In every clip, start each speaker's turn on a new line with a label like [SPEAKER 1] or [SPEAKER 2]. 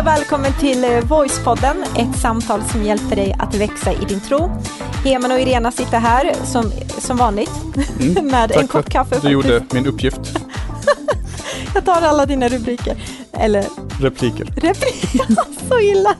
[SPEAKER 1] Hej och välkommen till eh, Voicepodden, ett samtal som hjälper dig att växa i din tro. Heman och Irena sitter här som, som vanligt mm, med en kopp kaffe.
[SPEAKER 2] Du gjorde min uppgift.
[SPEAKER 1] Jag tar alla dina rubriker. Eller
[SPEAKER 2] repliker.
[SPEAKER 1] Repliker, så illa.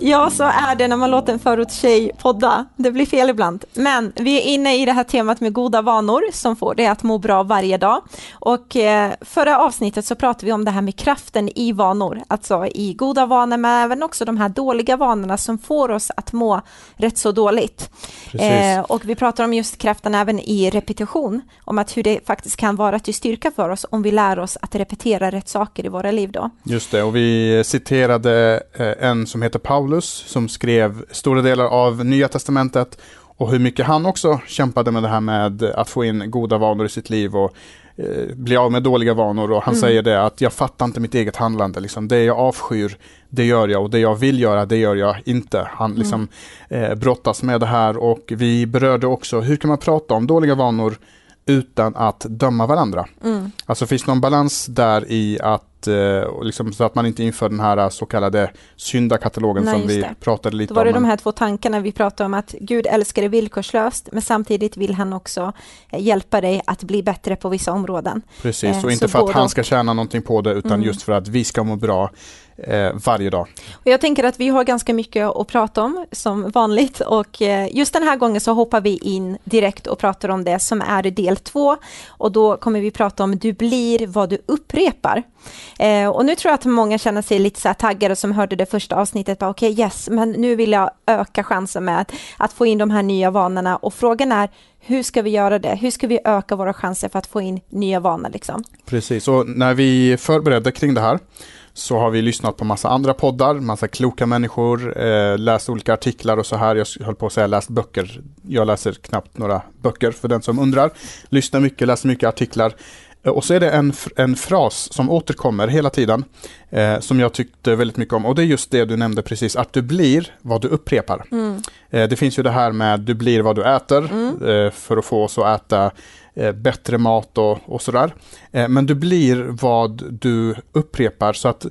[SPEAKER 1] Ja, så är det när man låter en förortstjej podda. Det blir fel ibland. Men vi är inne i det här temat med goda vanor som får dig att må bra varje dag. Och eh, förra avsnittet så pratade vi om det här med kraften i vanor, alltså i goda vanor, men även också de här dåliga vanorna som får oss att må rätt så dåligt. Eh, och vi pratar om just kraften även i repetition, om att hur det faktiskt kan vara till styrka för oss om vi lär oss att repetera rätt saker i våra liv då.
[SPEAKER 2] Just det, och vi citerade eh, en som heter Paul Paulus som skrev stora delar av Nya Testamentet och hur mycket han också kämpade med det här med att få in goda vanor i sitt liv och eh, bli av med dåliga vanor och han mm. säger det att jag fattar inte mitt eget handlande. Liksom. Det jag avskyr, det gör jag och det jag vill göra, det gör jag inte. Han mm. liksom eh, brottas med det här och vi berörde också hur kan man prata om dåliga vanor utan att döma varandra. Mm. Alltså finns någon balans där i att eh, liksom, så att man inte inför den här så kallade syndakatalogen Nej, som vi det. pratade lite om.
[SPEAKER 1] Då var det om. de här två tankarna vi pratade om att Gud älskar dig villkorslöst men samtidigt vill han också eh, hjälpa dig att bli bättre på vissa områden.
[SPEAKER 2] Precis, eh, och inte för att han ska tjäna någonting på det utan mm. just för att vi ska må bra eh, varje dag.
[SPEAKER 1] Och jag tänker att vi har ganska mycket att prata om som vanligt och eh, just den här gången så hoppar vi in direkt och pratar om det som är del två och då kommer vi prata om du blir vad du upprepar. Eh, och nu tror jag att många känner sig lite så här taggade som hörde det första avsnittet, okej okay, yes, men nu vill jag öka chansen med att, att få in de här nya vanorna och frågan är hur ska vi göra det? Hur ska vi öka våra chanser för att få in nya vanor? Liksom?
[SPEAKER 2] Precis, och när vi förberedde kring det här så har vi lyssnat på massa andra poddar, massa kloka människor, eh, läst olika artiklar och så här. Jag höll på att säga läst böcker. Jag läser knappt några böcker för den som undrar. Lyssnar mycket, läser mycket artiklar. Eh, och så är det en, en fras som återkommer hela tiden, eh, som jag tyckte väldigt mycket om. Och det är just det du nämnde precis, att du blir vad du upprepar. Mm. Eh, det finns ju det här med du blir vad du äter, mm. eh, för att få oss att äta eh, bättre mat och, och sådär. Eh, men du blir vad du upprepar, så att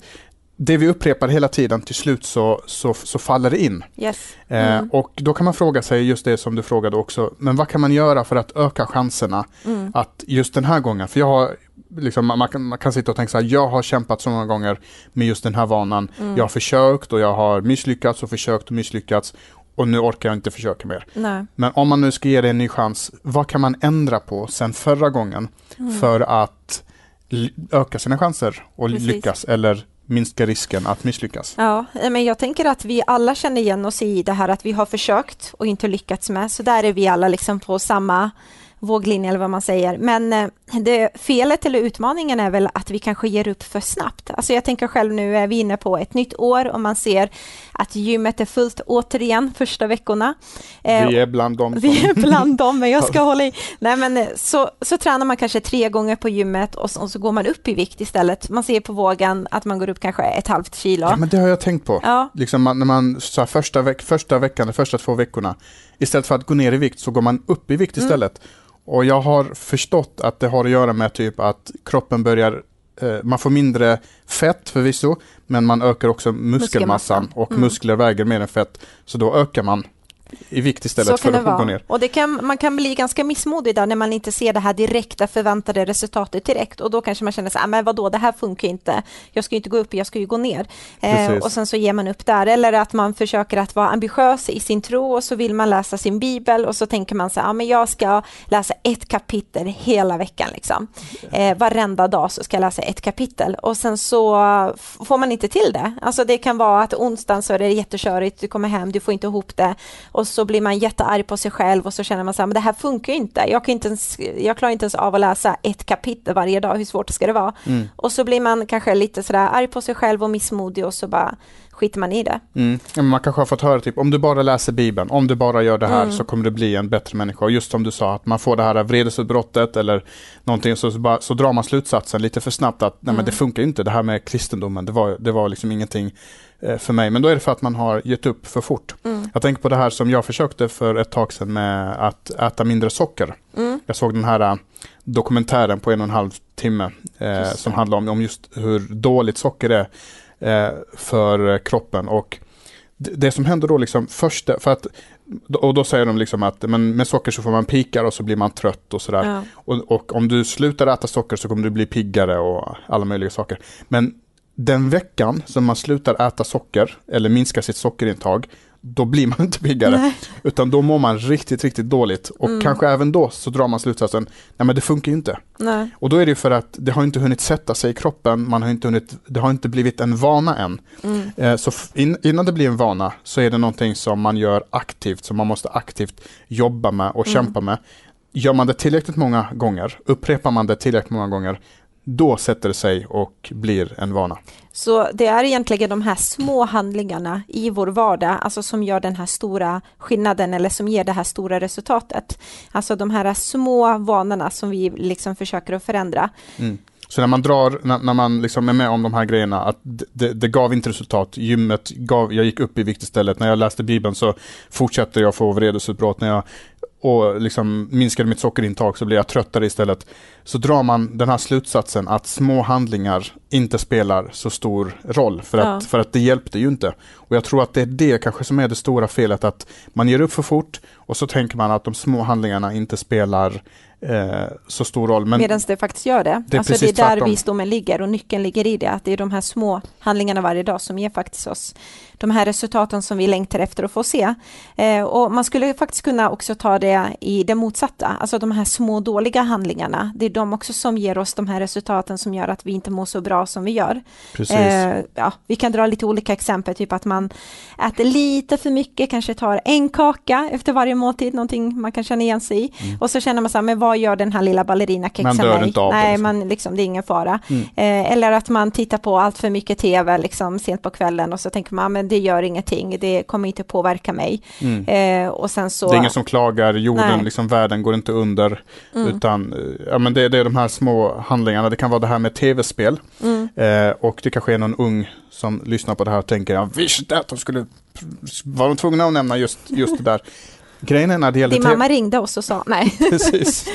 [SPEAKER 2] det vi upprepar hela tiden, till slut så, så, så faller det in.
[SPEAKER 1] Yes.
[SPEAKER 2] Mm. Eh, och då kan man fråga sig just det som du frågade också, men vad kan man göra för att öka chanserna mm. att just den här gången, för jag har Liksom, man, kan, man kan sitta och tänka så här, jag har kämpat så många gånger med just den här vanan. Mm. Jag har försökt och jag har misslyckats och försökt och misslyckats och nu orkar jag inte försöka mer.
[SPEAKER 1] Nej.
[SPEAKER 2] Men om man nu ska ge det en ny chans, vad kan man ändra på sen förra gången mm. för att öka sina chanser och Precis. lyckas eller minska risken att misslyckas?
[SPEAKER 1] Ja, men jag tänker att vi alla känner igen oss i det här att vi har försökt och inte lyckats med, så där är vi alla liksom på samma våglinje eller vad man säger. Men eh, det, felet eller utmaningen är väl att vi kanske ger upp för snabbt. Alltså jag tänker själv nu är vi inne på ett nytt år och man ser att gymmet är fullt återigen första veckorna.
[SPEAKER 2] Vi eh, är bland dem.
[SPEAKER 1] Vi är bland dem, men jag ska hålla i. Nej, men eh, så, så tränar man kanske tre gånger på gymmet och så, och så går man upp i vikt istället. Man ser på vågen att man går upp kanske ett halvt kilo.
[SPEAKER 2] Ja, men det har jag tänkt på. Ja. Liksom man, när man, så här, första, veck, första veckan, de första två veckorna, istället för att gå ner i vikt så går man upp i vikt mm. istället. Mm. Och jag har förstått att det har att göra med typ att kroppen börjar eh, man får mindre fett förvisso, men man ökar också muskelmassan och mm. muskler väger mer än fett. Så då ökar man i vikt istället för att gå ner.
[SPEAKER 1] Och det kan, man kan bli ganska missmodig där när man inte ser det här direkta förväntade resultatet direkt och då kanske man känner så här, ah, men vadå, det här funkar inte. Jag ska ju inte gå upp, jag ska ju gå ner. Eh, och sen så ger man upp där. Eller att man försöker att vara ambitiös i sin tro och så vill man läsa sin bibel och så tänker man så här, ah, men jag ska läsa ett kapitel hela veckan liksom. Eh, varenda dag så ska jag läsa ett kapitel och sen så får man inte till det. Alltså det kan vara att onsdagen så är det jättekörigt, du kommer hem, du får inte ihop det och så blir man jättearg på sig själv och så känner man så här, men det här funkar inte. Jag, kan inte ens, jag klarar inte ens av att läsa ett kapitel varje dag, hur svårt ska det vara? Mm. Och så blir man kanske lite sådär arg på sig själv och missmodig och så bara skiter man i det.
[SPEAKER 2] Mm. Man kanske har fått höra typ, om du bara läser Bibeln, om du bara gör det här mm. så kommer du bli en bättre människa. Och just som du sa, att man får det här vredesutbrottet eller någonting så, så, bara, så drar man slutsatsen lite för snabbt att nej men det mm. funkar inte, det här med kristendomen, det var, det var liksom ingenting Eh, för mig. Men då är det för att man har gett upp för fort. Mm. Jag tänker på det här som jag försökte för ett tag sedan med att äta mindre socker. Mm. Jag såg den här eh, dokumentären på en och en halv timme eh, som handlar om, om just hur dåligt socker är för kroppen. Och det, det, som händer då liksom först, för att och då säger de liksom att men med socker så får man pikar och så blir man trött och sådär. Ja. Och, och, om du slutar äta socker så kommer du bli piggare och alla möjliga saker. Men den veckan som man slutar äta socker eller minskar sitt sockerintag då blir man inte piggare. Nej. Utan då mår man riktigt, riktigt dåligt. Och mm. kanske även då så drar man slutsatsen, nej men det funkar ju inte. Nej. Och då är det för att det har inte hunnit sätta sig i kroppen, man har inte hunnit, det har inte blivit en vana än. Mm. Eh, så in, innan det blir en vana så är det någonting som man gör aktivt, som man måste aktivt jobba med och mm. kämpa med. Gör man det tillräckligt många gånger, upprepar man det tillräckligt många gånger, då sätter det sig och blir en vana.
[SPEAKER 1] Så det är egentligen de här små handlingarna i vår vardag, alltså som gör den här stora skillnaden eller som ger det här stora resultatet. Alltså de här små vanorna som vi liksom försöker att förändra.
[SPEAKER 2] Mm. Så när man drar, när, när, man liksom är med om de här grejerna, att det, det, gav inte resultat. Gymmet gav, jag gick upp i vikt istället. När jag läste Bibeln så fortsatte jag få vredesutbrott. När jag och liksom minskade mitt sockerintag så blir jag tröttare istället. Så drar man den här slutsatsen att små handlingar inte spelar så stor roll för att, ja. för att det hjälpte ju inte. Och jag tror att det är det kanske som är det stora felet att man ger upp för fort och så tänker man att de små handlingarna inte spelar eh, så stor roll.
[SPEAKER 1] Men Medan det faktiskt gör det. Det är, alltså det är där tvärtom. visdomen ligger och nyckeln ligger i det, att det är de här små handlingarna varje dag som ger faktiskt oss de här resultaten som vi längtar efter att få se. Eh, och man skulle faktiskt kunna också ta det i det motsatta, alltså de här små dåliga handlingarna. Det är de också som ger oss de här resultaten som gör att vi inte mår så bra som vi gör. Eh, ja, vi kan dra lite olika exempel, typ att man äter lite för mycket, kanske tar en kaka efter varje måltid, någonting man kan känna igen sig i. Mm. Och så känner man så här, men vad gör den här lilla ballerinakexen
[SPEAKER 2] Man dör inte av
[SPEAKER 1] Nej, liksom. man, liksom, det är ingen fara. Mm. Eh, eller att man tittar på allt för mycket tv liksom, sent på kvällen och så tänker man, men det gör ingenting, det kommer inte påverka mig. Mm. Eh, och sen så...
[SPEAKER 2] Det är ingen som klagar, jorden, liksom, världen går inte under. Mm. Utan eh, ja, men det, det, är de här små handlingarna, det kan vara det här med tv-spel. Mm. Eh, och det kanske är någon ung som lyssnar på det här och tänker, jag visste att de skulle, var de tvungna att nämna just, just det där. Grejen är när det gäller
[SPEAKER 1] Din mamma ringde oss och sa nej.
[SPEAKER 2] Precis.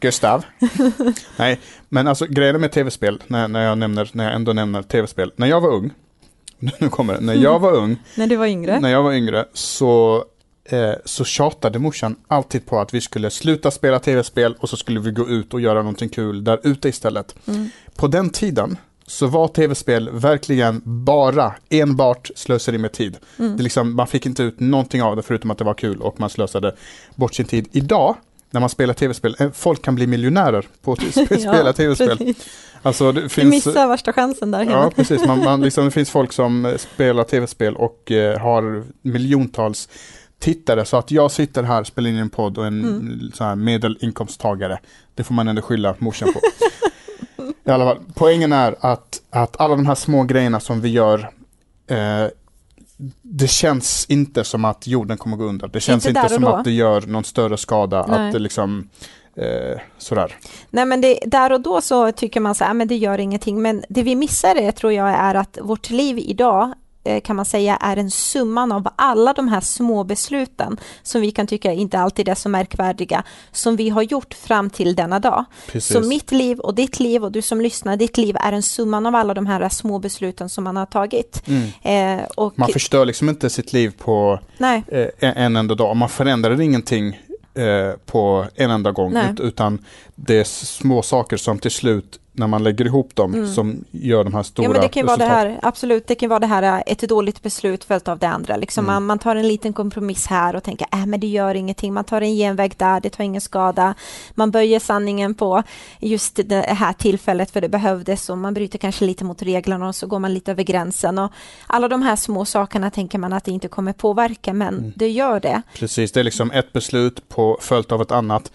[SPEAKER 2] Gustav. nej, men alltså grejen med tv-spel, när, när, jag nämner, när jag ändå nämner tv-spel. När jag var ung, nu kommer det, när jag var ung.
[SPEAKER 1] när du var yngre.
[SPEAKER 2] När jag var yngre så, eh, så tjatade morsan alltid på att vi skulle sluta spela tv-spel och så skulle vi gå ut och göra någonting kul där ute istället. Mm. På den tiden så var tv-spel verkligen bara enbart slöseri med tid. Mm. Det liksom, man fick inte ut någonting av det förutom att det var kul och man slösade bort sin tid. Idag, när man spelar tv-spel, eh, folk kan bli miljonärer på att spela ja, tv-spel.
[SPEAKER 1] Alltså, det finns, du missar värsta chansen där.
[SPEAKER 2] Ja, precis. Man, man, liksom, det finns folk som eh, spelar tv-spel och eh, har miljontals tittare. Så att jag sitter här och spelar in en podd och en mm. så här medelinkomsttagare, det får man ändå skylla morsan på. I alla fall, poängen är att, att alla de här små grejerna som vi gör eh, det känns inte som att jorden kommer gå under. Det känns inte, inte som då. att det gör någon större skada. Nej. Att det liksom, eh, sådär.
[SPEAKER 1] Nej men det, där och då så tycker man så här, men det gör ingenting. Men det vi missar det tror jag är att vårt liv idag kan man säga är en summan av alla de här små besluten som vi kan tycka inte alltid är så märkvärdiga som vi har gjort fram till denna dag. Precis. Så mitt liv och ditt liv och du som lyssnar, ditt liv är en summan av alla de här små besluten som man har tagit.
[SPEAKER 2] Mm. Eh, och man förstör liksom inte sitt liv på eh, en enda dag. Man förändrar ingenting eh, på en enda gång, ut, utan det är små saker som till slut när man lägger ihop dem mm. som gör de här stora ja, men
[SPEAKER 1] det kan vara det här, Absolut, det kan vara det här äh, ett dåligt beslut följt av det andra. Liksom mm. man, man, tar en liten kompromiss här och tänker äh, men det gör ingenting. Man tar en genväg där, det tar ingen skada. Man böjer sanningen på just det här tillfället för det behövdes och man bryter kanske lite mot reglerna och så går man lite över gränsen. Och alla de här små sakerna tänker man att det inte kommer påverka, men mm. det gör det.
[SPEAKER 2] Precis, det är liksom ett beslut på, följt av ett annat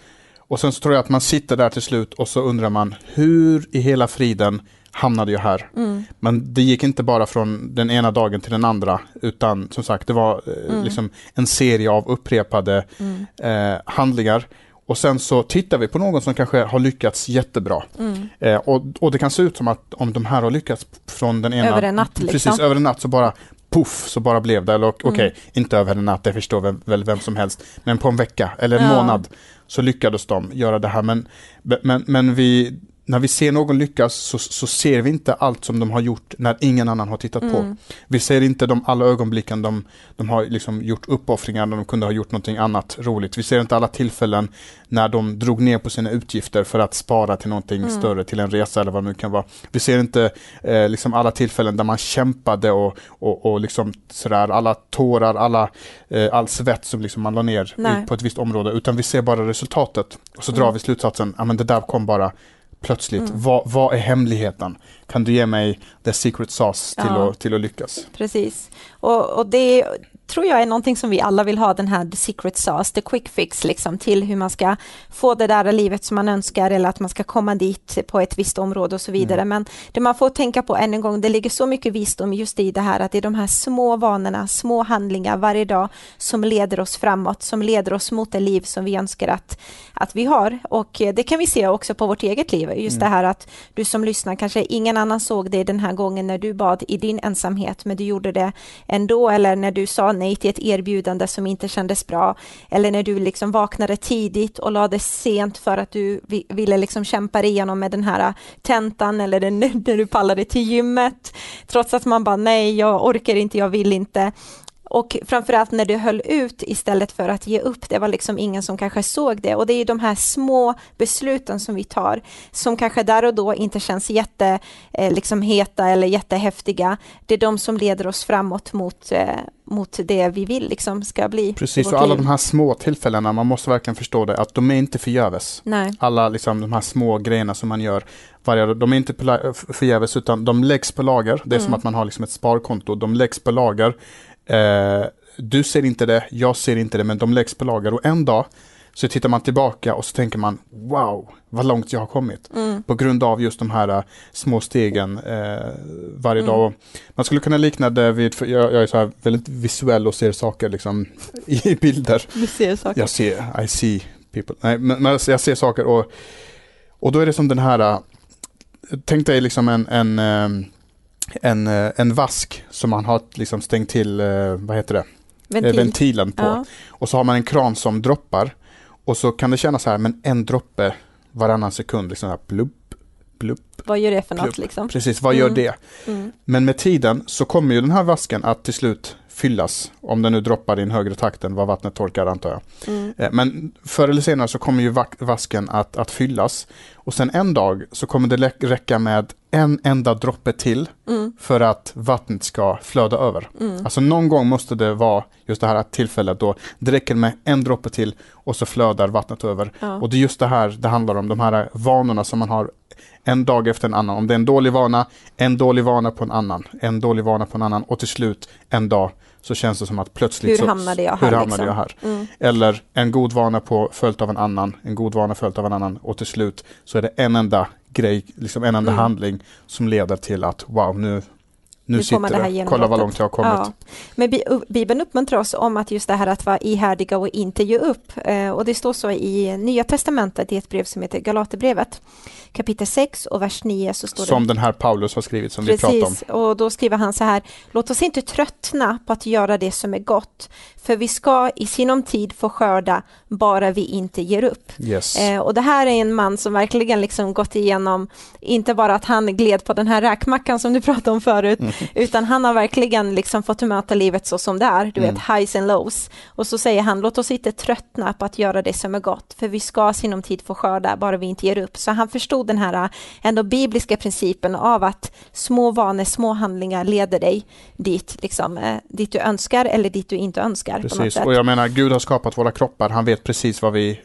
[SPEAKER 2] och sen så tror jag att man sitter där till slut och så undrar man hur i hela friden hamnade jag här? Mm. Men det gick inte bara från den ena dagen till den andra utan som sagt det var eh, mm. liksom en serie av upprepade mm. eh, handlingar. Och sen så tittar vi på någon som kanske har lyckats jättebra. Mm. Eh, och, och det kan se ut som att om de här har lyckats från den ena...
[SPEAKER 1] Över en natt liksom.
[SPEAKER 2] Precis, över en natt så bara poff så bara blev det. Eller okej, okay, mm. inte över en natt, det förstår väl, väl vem som helst. Men på en vecka eller en ja. månad så lyckades de göra det här. Men, men, men vi, när vi ser någon lyckas så, så, ser vi inte allt som de har gjort när ingen annan har tittat mm. på. Vi ser inte de alla ögonblicken de, de har liksom gjort uppoffringar när de kunde ha gjort någonting annat roligt. Vi ser inte alla tillfällen när de drog ner på sina utgifter för att spara till någonting mm. större, till en resa eller vad det nu kan vara. Vi ser inte eh, liksom alla tillfällen där man kämpade och, och, och liksom sådär, alla tårar, alla, eh, all svett som liksom man la ner på ett visst område, utan vi ser bara resultatet. Och så mm. drar vi slutsatsen, ja men det där kom bara plötsligt. Mm. Vad, vad är hemligheten? Kan du ge mig the secret sauce till, ja. att, till att lyckas?
[SPEAKER 1] Precis. Och, och det, tror jag är någonting som vi alla vill ha, den här the secret sauce, the quick fix liksom till hur man ska få det där livet som man önskar eller att man ska komma dit på ett visst område och så vidare. Mm. Men det man får tänka på än en gång, det ligger så mycket visdom just i det här att det är de här små vanorna, små handlingar varje dag som leder oss framåt, som leder oss mot det liv som vi önskar att, att vi har. Och det kan vi se också på vårt eget liv, just mm. det här att du som lyssnar, kanske ingen annan såg det den här gången när du bad i din ensamhet, men du gjorde det ändå, eller när du sa nej till ett erbjudande som inte kändes bra, eller när du liksom vaknade tidigt och lade sent för att du ville liksom kämpa dig igenom med den här tentan eller den, när du pallade till gymmet, trots att man bara nej, jag orkar inte, jag vill inte. Och framförallt när du höll ut istället för att ge upp, det var liksom ingen som kanske såg det. Och det är de här små besluten som vi tar, som kanske där och då inte känns jätte, eh, liksom heta eller jättehäftiga. Det är de som leder oss framåt mot, eh, mot det vi vill liksom ska bli.
[SPEAKER 2] Precis, och alla liv. de här små tillfällena, man måste verkligen förstå det, att de är inte förgäves.
[SPEAKER 1] Nej.
[SPEAKER 2] Alla liksom, de här små grejerna som man gör varje dag, de är inte förgäves utan de läggs på lager. Det är mm. som att man har liksom ett sparkonto, de läggs på lager Eh, du ser inte det, jag ser inte det, men de läggs på lager och en dag så tittar man tillbaka och så tänker man wow, vad långt jag har kommit. Mm. På grund av just de här uh, små stegen uh, varje mm. dag. Man skulle kunna likna det vid, jag, jag, är så här väldigt visuell och ser saker liksom i bilder.
[SPEAKER 1] Du ser saker?
[SPEAKER 2] Jag ser, I see people. Nej, men, men jag ser saker och, och då är det som den här, uh, tänk dig liksom en, en um, en, eh, en vask som man har liksom stängt till, eh, vad heter det? Eh, Ventil. ventilen på. Ja. Och så har man en kran som droppar. Och så kan det kännas så här, men en droppe varannan sekund, liksom här plupp, plupp.
[SPEAKER 1] Vad gör det för plupp. något liksom?
[SPEAKER 2] Precis, vad mm. gör det? Mm. Men med tiden så kommer ju den här vasken att till slut fyllas, om den nu droppar i en högre takt än vad vattnet torkar antar jag. Mm. Men förr eller senare så kommer ju vasken att, att fyllas och sen en dag så kommer det räcka med en enda droppe till mm. för att vattnet ska flöda över. Mm. Alltså någon gång måste det vara just det här tillfället då det räcker med en droppe till och så flödar vattnet över. Ja. Och det är just det här det handlar om, de här vanorna som man har en dag efter en annan. Om det är en dålig vana, en dålig vana på en annan, en dålig vana på en annan och till slut en dag så känns det som att plötsligt
[SPEAKER 1] hur hamnade jag här?
[SPEAKER 2] Hur hamnade liksom? jag här? Mm. Eller en god vana på följt av en annan, en god vana följt av en annan och till slut så är det en enda grej, liksom en enda mm. handling som leder till att wow, nu, nu, nu sitter det, kolla vad långt jag har kommit. Ja.
[SPEAKER 1] Men Bibeln uppmuntrar oss om att just det här att vara ihärdiga och inte ge upp. Eh, och det står så i Nya Testamentet i ett brev som heter Galaterbrevet kapitel 6 och vers 9 så står
[SPEAKER 2] som det... den här Paulus har skrivit som Precis, vi pratade
[SPEAKER 1] om. och då skriver han så här, låt oss inte tröttna på att göra det som är gott, för vi ska i sinom tid få skörda, bara vi inte ger upp.
[SPEAKER 2] Yes.
[SPEAKER 1] Eh, och det här är en man som verkligen liksom gått igenom, inte bara att han gled på den här räkmackan som du pratade om förut, mm. utan han har verkligen liksom fått möta livet så som det är, du mm. vet highs and lows. Och så säger han, låt oss inte tröttna på att göra det som är gott, för vi ska sinom tid få skörda, bara vi inte ger upp. Så han förstod den här ändå bibliska principen av att små vanor, små handlingar leder dig dit, liksom, eh, dit du önskar eller dit du inte önskar.
[SPEAKER 2] Precis, och jag menar Gud har skapat våra kroppar, han vet precis vad vi,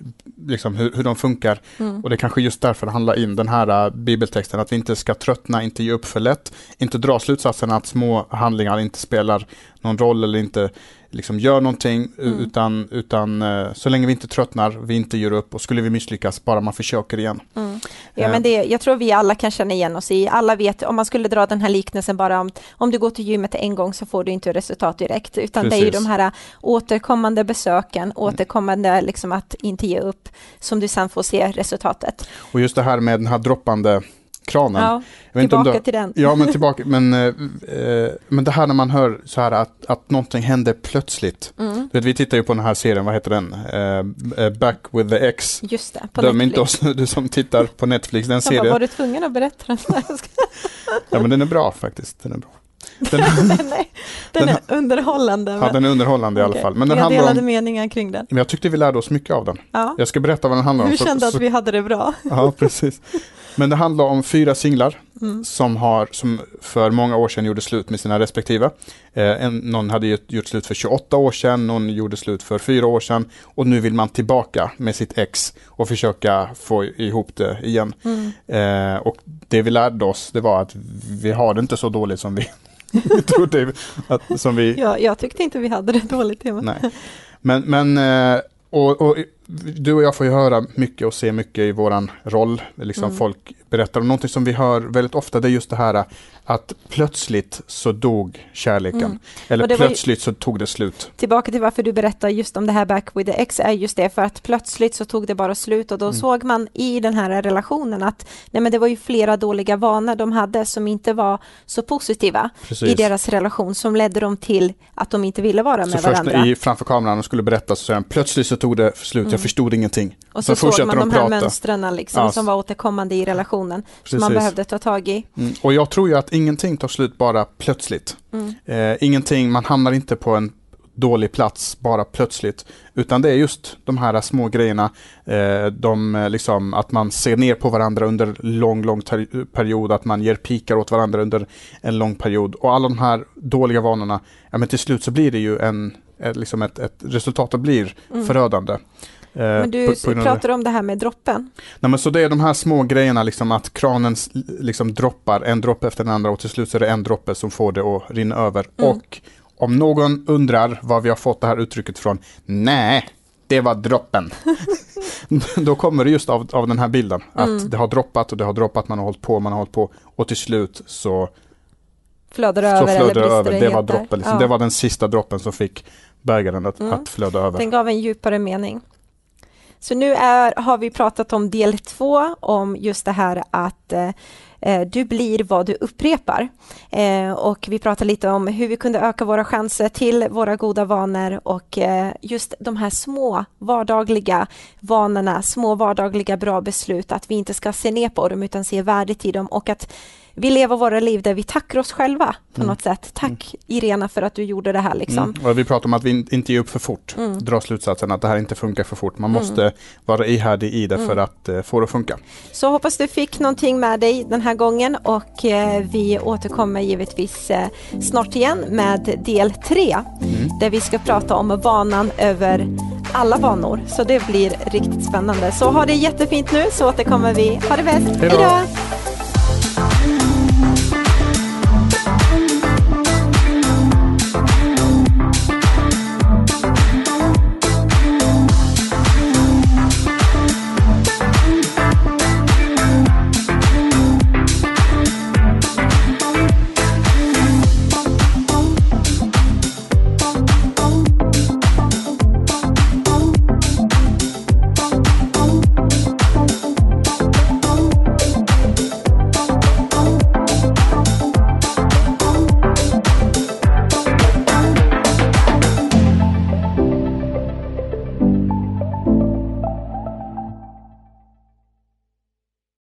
[SPEAKER 2] liksom, hur, hur de funkar. Mm. Och det är kanske just därför det handlar in den här uh, bibeltexten, att vi inte ska tröttna, inte ge upp för lätt, inte dra slutsatsen att små handlingar inte spelar någon roll eller inte liksom gör någonting mm. utan, utan uh, så länge vi inte tröttnar, vi inte ger upp och skulle vi misslyckas, bara man försöker igen.
[SPEAKER 1] Mm. Ja, uh. men det, jag tror vi alla kan känna igen oss i, alla vet, om man skulle dra den här liknelsen bara om, om du går till gymmet en gång så får du inte resultat direkt, utan Precis. det är ju de här återkommande besöken, mm. återkommande liksom att inte ge upp, som du sen får se resultatet.
[SPEAKER 2] Och just det här med den här droppande kranen.
[SPEAKER 1] Ja, tillbaka du, till den.
[SPEAKER 2] Ja, men tillbaka. Men, eh, eh, men det här när man hör så här att, att någonting händer plötsligt. Mm. Vet, vi tittar ju på den här serien, vad heter den? Eh, eh Back with the X.
[SPEAKER 1] Just det, på
[SPEAKER 2] Döm inte oss, du som tittar på Netflix, den serien.
[SPEAKER 1] Var du tvungen att berätta den?
[SPEAKER 2] ja, men den är bra faktiskt. Den är bra.
[SPEAKER 1] Den, den, är, den är underhållande.
[SPEAKER 2] Ja, den är underhållande okay. i alla fall.
[SPEAKER 1] Men den har delade om, meningar kring den.
[SPEAKER 2] Men jag tyckte vi lärde oss mycket av den. Ja. Jag ska berätta vad den handlar om.
[SPEAKER 1] Vi kände så, att
[SPEAKER 2] så,
[SPEAKER 1] vi hade det bra.
[SPEAKER 2] Ja, precis. Men det handlar om fyra singlar mm. som, har, som för många år sedan gjorde slut med sina respektive. Eh, en, någon hade gjort, gjort slut för 28 år sedan, någon gjorde slut för fyra år sedan och nu vill man tillbaka med sitt ex och försöka få ihop det igen. Mm. Eh, och det vi lärde oss det var att vi har det inte så dåligt som vi trodde. Att, som vi...
[SPEAKER 1] ja, jag tyckte inte vi hade det dåligt.
[SPEAKER 2] Nej. Men, men eh, och, och du och jag får ju höra mycket och se mycket i våran roll. Liksom mm. Folk berättar om någonting som vi hör väldigt ofta, det är just det här att plötsligt så dog kärleken. Mm. Eller plötsligt så tog det slut.
[SPEAKER 1] Tillbaka till varför du berättar just om det här Back with the Ex är just det, för att plötsligt så tog det bara slut och då mm. såg man i den här relationen att nej men det var ju flera dåliga vanor de hade som inte var så positiva Precis. i deras relation som ledde dem till att de inte ville vara med så varandra.
[SPEAKER 2] Så först i, framför kameran och skulle berätta så säger han plötsligt så tog det slut, jag mm. förstod ingenting.
[SPEAKER 1] Och så, så såg man de, de här mönstren liksom, ja. som var återkommande i relationen Precis. som man behövde ta tag i.
[SPEAKER 2] Mm. Och jag tror ju att ingenting tar slut bara plötsligt. Mm. Eh, ingenting, man hamnar inte på en dålig plats bara plötsligt. Utan det är just de här små grejerna, eh, de, eh, liksom, att man ser ner på varandra under lång, lång period, att man ger pikar åt varandra under en lång period. Och alla de här dåliga vanorna, ja men till slut så blir det ju en, liksom ett, ett resultatet blir mm. förödande.
[SPEAKER 1] Eh, men du på, på pratar om det här med droppen.
[SPEAKER 2] Nej, men så det är de här små grejerna, liksom att kranen liksom droppar en droppe efter den andra och till slut så är det en droppe som får det att rinna över. Mm. Och om någon undrar var vi har fått det här uttrycket från, nej, det var droppen. Då kommer det just av, av den här bilden, att mm. det har droppat och det har droppat, man har hållit på, man har hållit på och till slut så
[SPEAKER 1] flödar det över
[SPEAKER 2] flödar eller över. Det var, droppen, liksom. ja. det var den sista droppen som fick bägaren att, mm. att flöda över.
[SPEAKER 1] Den gav en djupare mening. Så nu är, har vi pratat om del två, om just det här att eh, eh, du blir vad du upprepar. Eh, och vi pratar lite om hur vi kunde öka våra chanser till våra goda vanor och eh, just de här små vardagliga vanorna, små vardagliga bra beslut, att vi inte ska se ner på dem utan se värdet i dem och att vi lever våra liv där vi tackar oss själva på mm. något sätt. Tack mm. Irena för att du gjorde det här. Liksom.
[SPEAKER 2] Mm. Vi pratar om att vi inte ger upp för fort. Mm. Dra slutsatsen att det här inte funkar för fort. Man mm. måste vara ihärdig i det för mm. att uh, få det att funka.
[SPEAKER 1] Så hoppas du fick någonting med dig den här gången och uh, vi återkommer givetvis uh, snart igen med del tre där vi ska prata om vanan över alla vanor. Så det blir riktigt spännande. Så ha det jättefint nu så återkommer vi. Ha det bäst.
[SPEAKER 2] Hej då!